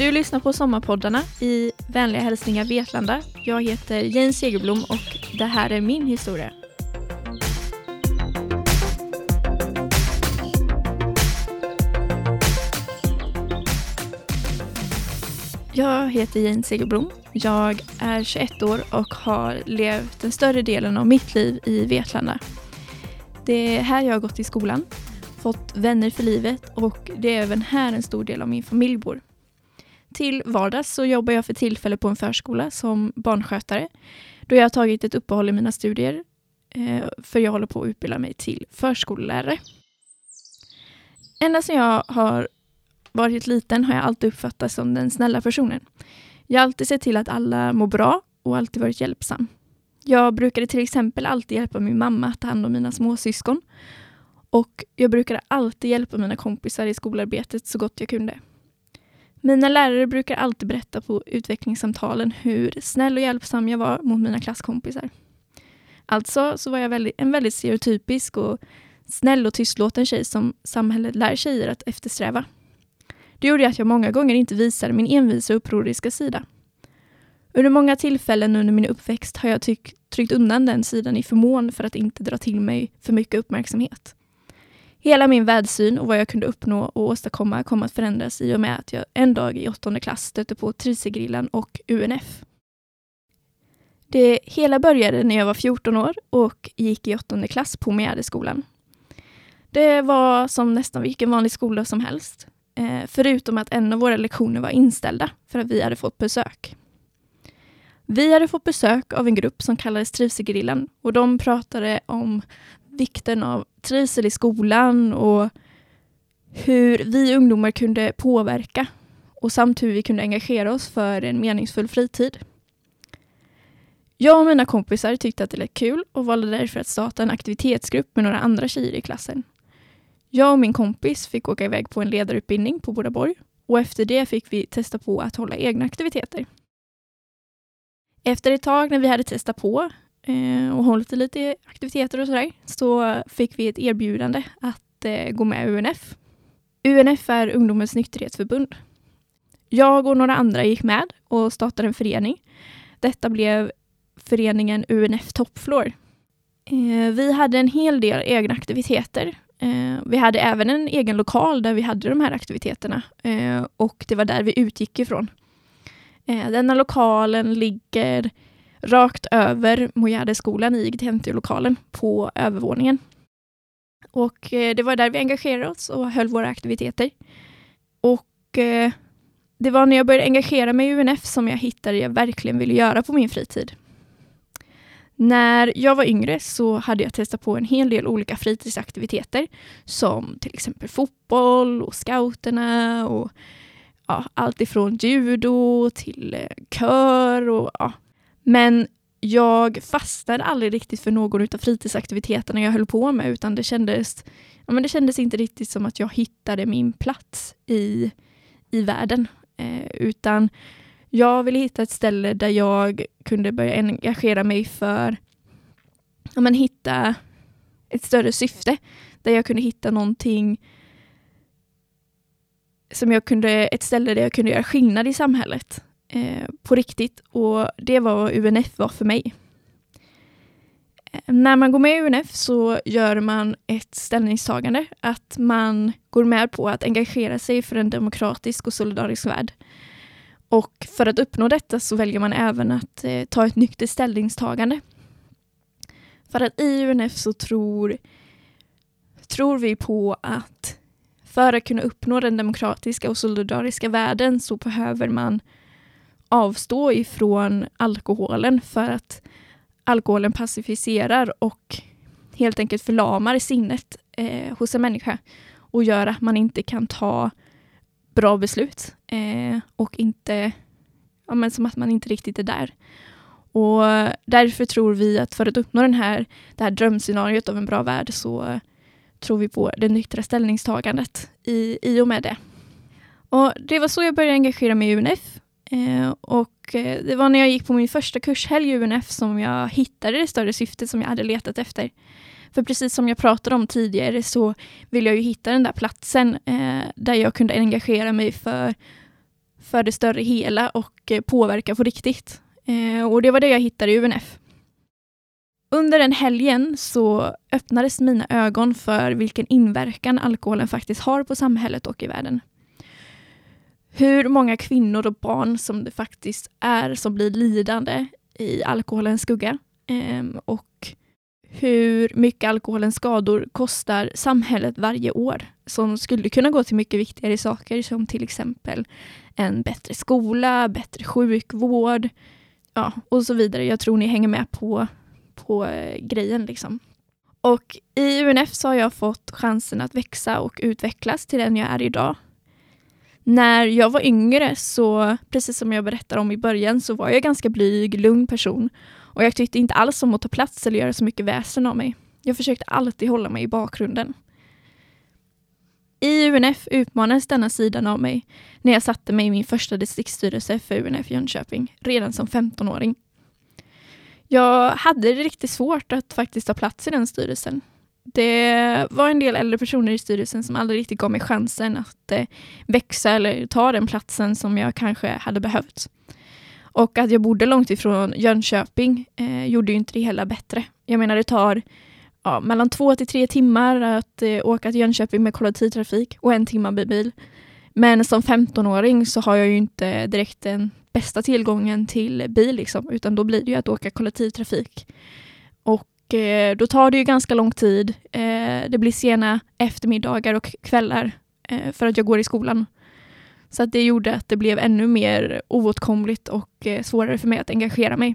Du lyssnar på Sommarpoddarna i Vänliga hälsningar Vetlanda. Jag heter Jane Segerblom och det här är min historia. Jag heter Jane Segerblom. Jag är 21 år och har levt den större delen av mitt liv i Vetlanda. Det är här jag har gått i skolan, fått vänner för livet och det är även här en stor del av min familj bor. Till vardags så jobbar jag för tillfället på en förskola som barnskötare då jag har tagit ett uppehåll i mina studier eh, för jag håller på att utbilda mig till förskollärare. Ända sedan jag har varit liten har jag alltid uppfattats som den snälla personen. Jag har alltid sett till att alla mår bra och alltid varit hjälpsam. Jag brukade till exempel alltid hjälpa min mamma att ta hand om mina småsyskon. Och jag brukade alltid hjälpa mina kompisar i skolarbetet så gott jag kunde. Mina lärare brukar alltid berätta på utvecklingssamtalen hur snäll och hjälpsam jag var mot mina klasskompisar. Alltså så var jag väldigt, en väldigt stereotypisk och snäll och tystlåten tjej som samhället lär tjejer att eftersträva. Det gjorde att jag många gånger inte visade min envisa och upproriska sida. Under många tillfällen under min uppväxt har jag tyck, tryckt undan den sidan i förmån för att inte dra till mig för mycket uppmärksamhet. Hela min världssyn och vad jag kunde uppnå och åstadkomma kom att förändras i och med att jag en dag i åttonde klass stötte på Trisegrillan och UNF. Det hela började när jag var 14 år och gick i åttonde klass på Meadeskolan. Det var som nästan vilken vanlig skola som helst. Eh, förutom att en av våra lektioner var inställda för att vi hade fått besök. Vi hade fått besök av en grupp som kallades Trivselgrillan och de pratade om vikten av trivsel i skolan och hur vi ungdomar kunde påverka och samt hur vi kunde engagera oss för en meningsfull fritid. Jag och mina kompisar tyckte att det lät kul och valde därför att starta en aktivitetsgrupp med några andra tjejer i klassen. Jag och min kompis fick åka iväg på en ledarutbildning på Bodaborg och efter det fick vi testa på att hålla egna aktiviteter. Efter ett tag när vi hade testat på Eh, och hållit lite aktiviteter och sådär så fick vi ett erbjudande att eh, gå med UNF. UNF är Ungdomens nykterhetsförbund. Jag och några andra gick med och startade en förening. Detta blev föreningen UNF Topfloor. Eh, vi hade en hel del egna aktiviteter Eh, vi hade även en egen lokal där vi hade de här aktiviteterna eh, och det var där vi utgick ifrån. Eh, denna lokalen ligger rakt över Mojärdeskolan i IGT-lokalen på övervåningen. Och eh, det var där vi engagerade oss och höll våra aktiviteter. Och eh, det var när jag började engagera mig i UNF som jag hittade det jag verkligen ville göra på min fritid. När jag var yngre så hade jag testat på en hel del olika fritidsaktiviteter som till exempel fotboll och scouterna och ja, allt ifrån judo till eh, kör och ja. Men jag fastnade aldrig riktigt för någon av fritidsaktiviteterna jag höll på med utan det kändes, ja, men det kändes inte riktigt som att jag hittade min plats i, i världen. Eh, utan jag ville hitta ett ställe där jag kunde börja engagera mig för ja, men hitta ett större syfte. Där jag kunde hitta någonting som jag kunde, ett ställe där jag kunde göra skillnad i samhället eh, på riktigt. Och det var vad UNF var för mig. Eh, när man går med i UNF så gör man ett ställningstagande att man går med på att engagera sig för en demokratisk och solidarisk värld. Och för att uppnå detta så väljer man även att eh, ta ett nyktert ställningstagande. För att i UNF så tror, tror vi på att för att kunna uppnå den demokratiska och solidariska världen så behöver man avstå ifrån alkoholen för att alkoholen pacificerar och helt enkelt förlamar sinnet eh, hos en människa och gör att man inte kan ta bra beslut eh, och inte, ja, men som att man inte riktigt är där. Och därför tror vi att för att uppnå den här, det här drömscenariot av en bra värld så tror vi på det nyktra ställningstagandet i, i och med det. Och det var så jag började engagera mig i UNF. Eh, och eh, det var när jag gick på min första kurshelg i UNF som jag hittade det större syftet som jag hade letat efter. För precis som jag pratade om tidigare så ville jag ju hitta den där platsen eh, där jag kunde engagera mig för, för det större hela och eh, påverka på riktigt. Eh, och det var det jag hittade i UNF. Under den helgen så öppnades mina ögon för vilken inverkan alkoholen faktiskt har på samhället och i världen. Hur många kvinnor och barn som det faktiskt är som blir lidande i alkoholens skugga. Ehm, och hur mycket alkoholens skador kostar samhället varje år som skulle kunna gå till mycket viktigare saker som till exempel en bättre skola, bättre sjukvård ja, och så vidare. Jag tror ni hänger med på, på eh, grejen. Liksom. Och i UNF så har jag fått chansen att växa och utvecklas till den jag är idag. När jag var yngre så, precis som jag berättade om i början, så var jag ganska blyg, lugn person och jag tyckte inte alls om att ta plats eller göra så mycket väsen av mig. Jag försökte alltid hålla mig i bakgrunden. I UNF utmanades denna sidan av mig när jag satte mig i min första distriktsstyrelse för UNF Jönköping, redan som 15-åring. Jag hade det riktigt svårt att faktiskt ta plats i den styrelsen. Det var en del äldre personer i styrelsen som aldrig riktigt gav mig chansen att eh, växa eller ta den platsen som jag kanske hade behövt. Och att jag bodde långt ifrån Jönköping eh, gjorde ju inte det hela bättre. Jag menar det tar ja, mellan två till tre timmar att eh, åka till Jönköping med kollektivtrafik och en timme med bil. Men som 15-åring så har jag ju inte direkt den bästa tillgången till bil liksom, utan då blir det ju att åka kollektivtrafik. Och Eh, då tar det ju ganska lång tid. Eh, det blir sena eftermiddagar och kvällar eh, för att jag går i skolan. Så att det gjorde att det blev ännu mer oåtkomligt och eh, svårare för mig att engagera mig.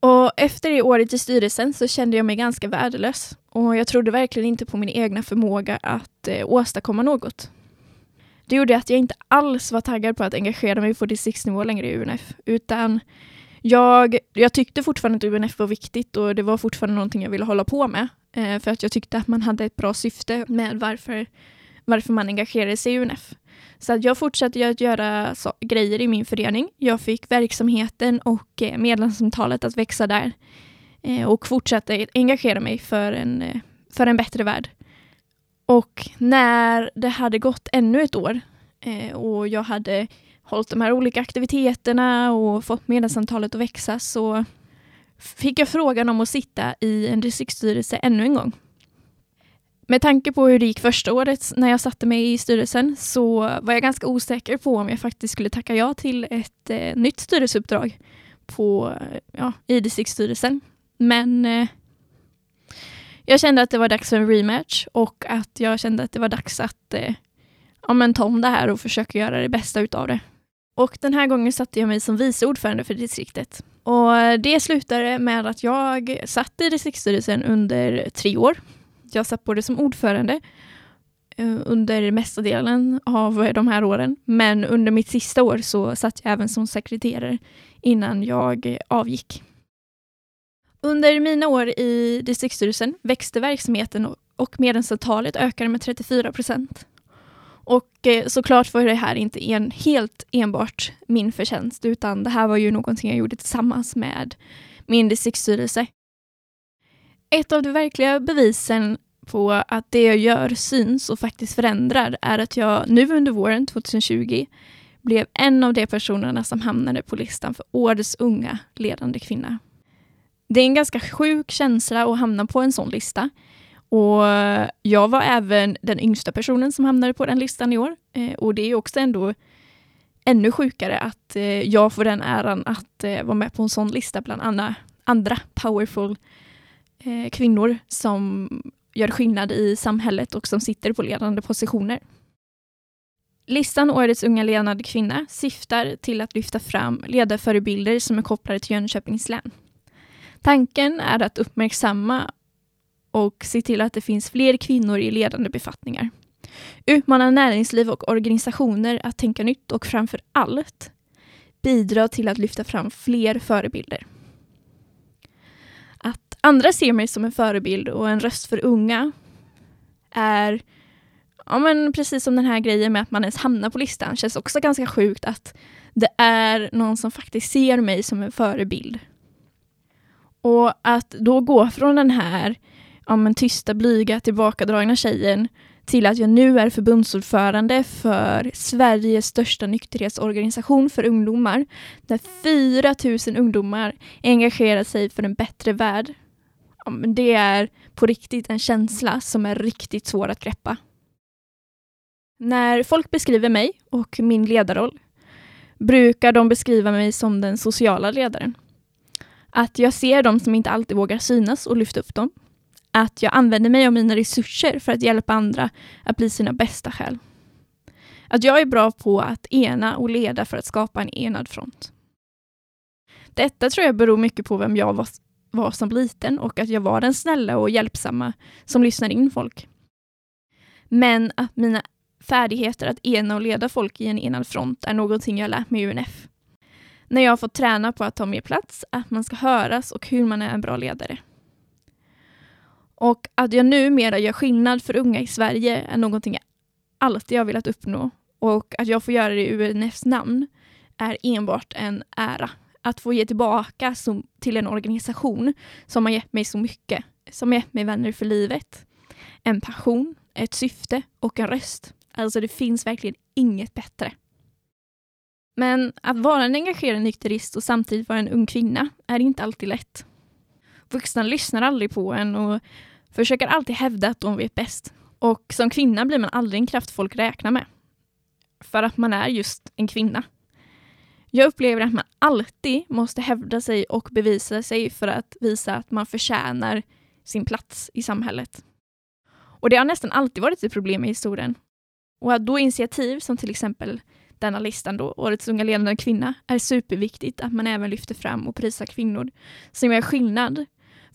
Och efter det året i styrelsen så kände jag mig ganska värdelös och jag trodde verkligen inte på min egna förmåga att eh, åstadkomma något. Det gjorde att jag inte alls var taggad på att engagera mig på distriktsnivå längre i UNF, utan jag, jag tyckte fortfarande att UNF var viktigt och det var fortfarande någonting jag ville hålla på med, eh, för att jag tyckte att man hade ett bra syfte med varför, varför man engagerade sig i UNF. Så att jag fortsatte att göra så, grejer i min förening. Jag fick verksamheten och eh, medlemsantalet att växa där eh, och fortsatte engagera mig för en, eh, för en bättre värld. Och när det hade gått ännu ett år eh, och jag hade hållit de här olika aktiviteterna och fått medlemsantalet att växa så fick jag frågan om att sitta i en distriktsstyrelse ännu en gång. Med tanke på hur det gick första året när jag satte mig i styrelsen så var jag ganska osäker på om jag faktiskt skulle tacka ja till ett eh, nytt styrelseuppdrag på, ja, i distriktsstyrelsen. Men eh, jag kände att det var dags för en rematch och att jag kände att det var dags att eh, ja, men ta om det här och försöka göra det bästa utav det. Och den här gången satte jag mig som vice ordförande för distriktet. Och det slutade med att jag satt i distriktsstyrelsen under tre år jag satt både som ordförande eh, under mesta delen av de här åren. Men under mitt sista år så satt jag även som sekreterare innan jag avgick. Under mina år i distriktsstyrelsen växte verksamheten och medlemsantalet ökade med 34 procent. Och eh, såklart var det här inte en, helt enbart min förtjänst, utan det här var ju någonting jag gjorde tillsammans med min distriktsstyrelse. Ett av de verkliga bevisen på att det jag gör syns och faktiskt förändrar är att jag nu under våren 2020 blev en av de personerna som hamnade på listan för årets unga ledande kvinna. Det är en ganska sjuk känsla att hamna på en sån lista. Och jag var även den yngsta personen som hamnade på den listan i år. Eh, och det är också ändå ännu sjukare att eh, jag får den äran att eh, vara med på en sån lista bland andra, andra powerful kvinnor som gör skillnad i samhället och som sitter på ledande positioner. Listan Årets unga ledande kvinna syftar till att lyfta fram ledarförebilder som är kopplade till Jönköpings län. Tanken är att uppmärksamma och se till att det finns fler kvinnor i ledande befattningar. Utmana näringsliv och organisationer att tänka nytt och framför allt bidra till att lyfta fram fler förebilder. Att andra ser mig som en förebild och en röst för unga är ja, men precis som den här grejen med att man ens hamnar på listan känns också ganska sjukt att det är någon som faktiskt ser mig som en förebild. Och att då gå från den här ja, men tysta, blyga, tillbakadragna tjejen till att jag nu är förbundsordförande för Sveriges största nykterhetsorganisation för ungdomar, där 4 000 ungdomar engagerar sig för en bättre värld. Ja, men det är på riktigt en känsla som är riktigt svår att greppa. När folk beskriver mig och min ledarroll brukar de beskriva mig som den sociala ledaren. Att jag ser dem som inte alltid vågar synas och lyfta upp dem att jag använder mig av mina resurser för att hjälpa andra att bli sina bästa själv. Att jag är bra på att ena och leda för att skapa en enad front. Detta tror jag beror mycket på vem jag var, var som liten och att jag var den snälla och hjälpsamma som lyssnade in folk. Men att mina färdigheter att ena och leda folk i en enad front är någonting jag lärt mig i UNF. När jag har fått träna på att ta mer plats, att man ska höras och hur man är en bra ledare. Och att jag numera gör skillnad för unga i Sverige är någonting jag alltid har velat uppnå. Och att jag får göra det i UNFs namn är enbart en ära. Att få ge tillbaka som, till en organisation som har gett mig så mycket. Som har gett mig vänner för livet. En passion, ett syfte och en röst. Alltså det finns verkligen inget bättre. Men att vara en engagerad nykterist och samtidigt vara en ung kvinna är inte alltid lätt. Vuxna lyssnar aldrig på en och försöker alltid hävda att de vet bäst. Och som kvinna blir man aldrig en kraft folk räknar med. För att man är just en kvinna. Jag upplever att man alltid måste hävda sig och bevisa sig för att visa att man förtjänar sin plats i samhället. Och det har nästan alltid varit ett problem i historien. Och att då initiativ som till exempel denna listan då, Årets unga ledande kvinna, är superviktigt att man även lyfter fram och prisar kvinnor som gör skillnad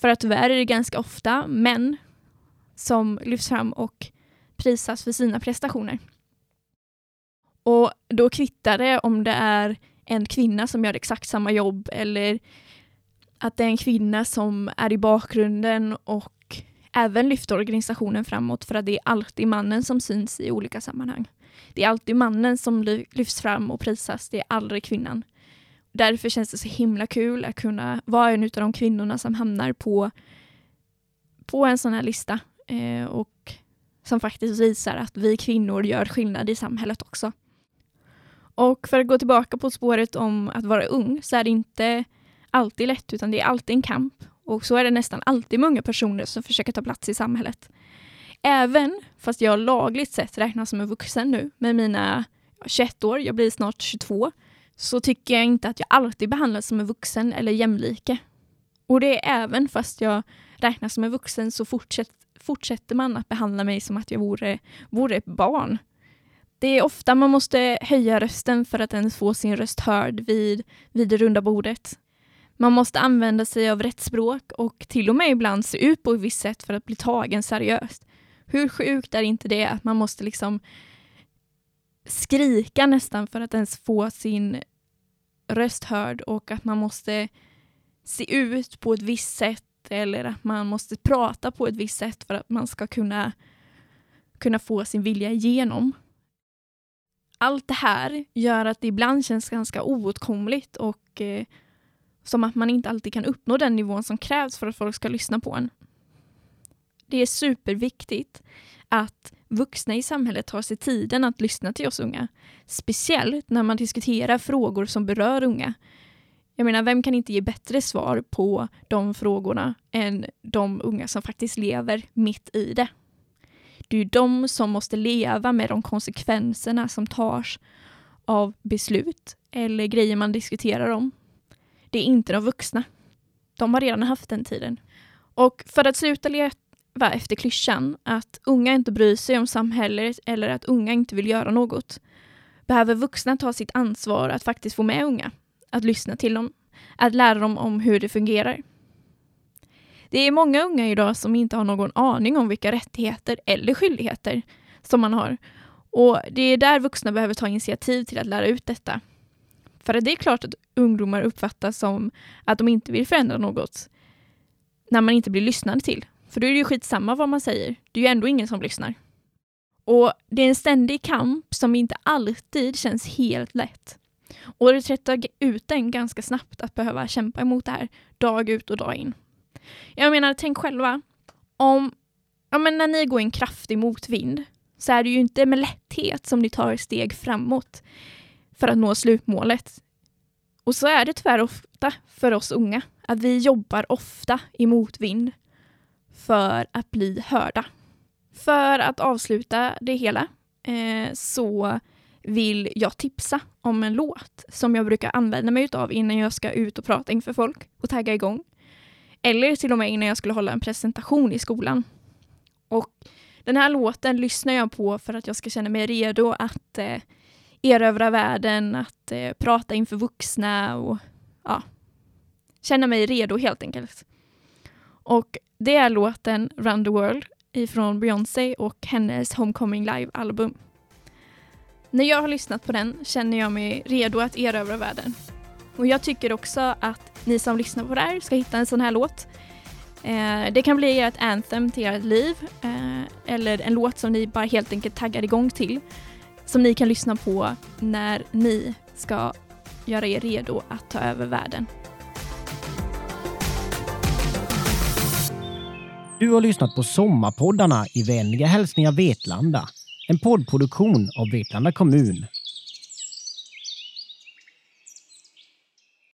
för att tyvärr är det ganska ofta män som lyfts fram och prisas för sina prestationer. Och då kvittar det om det är en kvinna som gör exakt samma jobb eller att det är en kvinna som är i bakgrunden och även lyfter organisationen framåt för att det är alltid mannen som syns i olika sammanhang. Det är alltid mannen som lyfts fram och prisas, det är aldrig kvinnan därför känns det så himla kul att kunna vara en av de kvinnorna som hamnar på, på en sån här lista eh, och som faktiskt visar att vi kvinnor gör skillnad i samhället också. Och för att gå tillbaka på spåret om att vara ung så är det inte alltid lätt utan det är alltid en kamp och så är det nästan alltid många personer som försöker ta plats i samhället. Även fast jag lagligt sett räknas som en vuxen nu med mina 21 år, jag blir snart 22, så tycker jag inte att jag alltid behandlas som en vuxen eller jämlike. Och det är även fast jag räknas som en vuxen så fortsätt, fortsätter man att behandla mig som att jag vore, vore ett barn. Det är ofta man måste höja rösten för att ens få sin röst hörd vid, vid det runda bordet. Man måste använda sig av rätt språk och till och med ibland se ut på ett visst sätt för att bli tagen seriöst. Hur sjukt är inte det att man måste liksom skrika nästan för att ens få sin röst hörd och att man måste se ut på ett visst sätt eller att man måste prata på ett visst sätt för att man ska kunna, kunna få sin vilja igenom. Allt det här gör att det ibland känns ganska oåtkomligt och eh, som att man inte alltid kan uppnå den nivån som krävs för att folk ska lyssna på en. Det är superviktigt att vuxna i samhället tar sig tiden att lyssna till oss unga. Speciellt när man diskuterar frågor som berör unga. Jag menar, vem kan inte ge bättre svar på de frågorna än de unga som faktiskt lever mitt i det? Det är ju de som måste leva med de konsekvenserna som tas av beslut eller grejer man diskuterar om. Det är inte de vuxna. De har redan haft den tiden. Och för att sluta leva efter klyschan att unga inte bryr sig om samhället eller att unga inte vill göra något behöver vuxna ta sitt ansvar att faktiskt få med unga, att lyssna till dem, att lära dem om hur det fungerar. Det är många unga idag som inte har någon aning om vilka rättigheter eller skyldigheter som man har. Och det är där vuxna behöver ta initiativ till att lära ut detta. För det är klart att ungdomar uppfattas som att de inte vill förändra något när man inte blir lyssnad till. För då är det ju skitsamma vad man säger. Det är ju ändå ingen som lyssnar. Och det är en ständig kamp som inte alltid känns helt lätt. Och det tröttar ut en ganska snabbt att behöva kämpa emot det här dag ut och dag in. Jag menar, tänk själva om, ja men när ni går i en kraftig motvind så är det ju inte med lätthet som ni tar steg framåt för att nå slutmålet. Och så är det tyvärr ofta för oss unga, att vi jobbar ofta i motvind för att bli hörda. För att avsluta det hela eh, så vill jag tipsa om en låt som jag brukar använda mig av innan jag ska ut och prata inför folk och tagga igång. Eller till och med innan jag skulle hålla en presentation i skolan. Och den här låten lyssnar jag på för att jag ska känna mig redo att eh, erövra världen, att eh, prata inför vuxna och ja, känna mig redo helt enkelt. Och det är låten Run the World ifrån Beyoncé och hennes Homecoming Live-album. När jag har lyssnat på den känner jag mig redo att erövra världen. Och jag tycker också att ni som lyssnar på det här ska hitta en sån här låt. Eh, det kan bli ert anthem till ert liv eh, eller en låt som ni bara helt enkelt taggar igång till. Som ni kan lyssna på när ni ska göra er redo att ta över världen. Du har lyssnat på Sommarpoddarna i vänliga hälsningar Vetlanda. En poddproduktion av Vetlanda kommun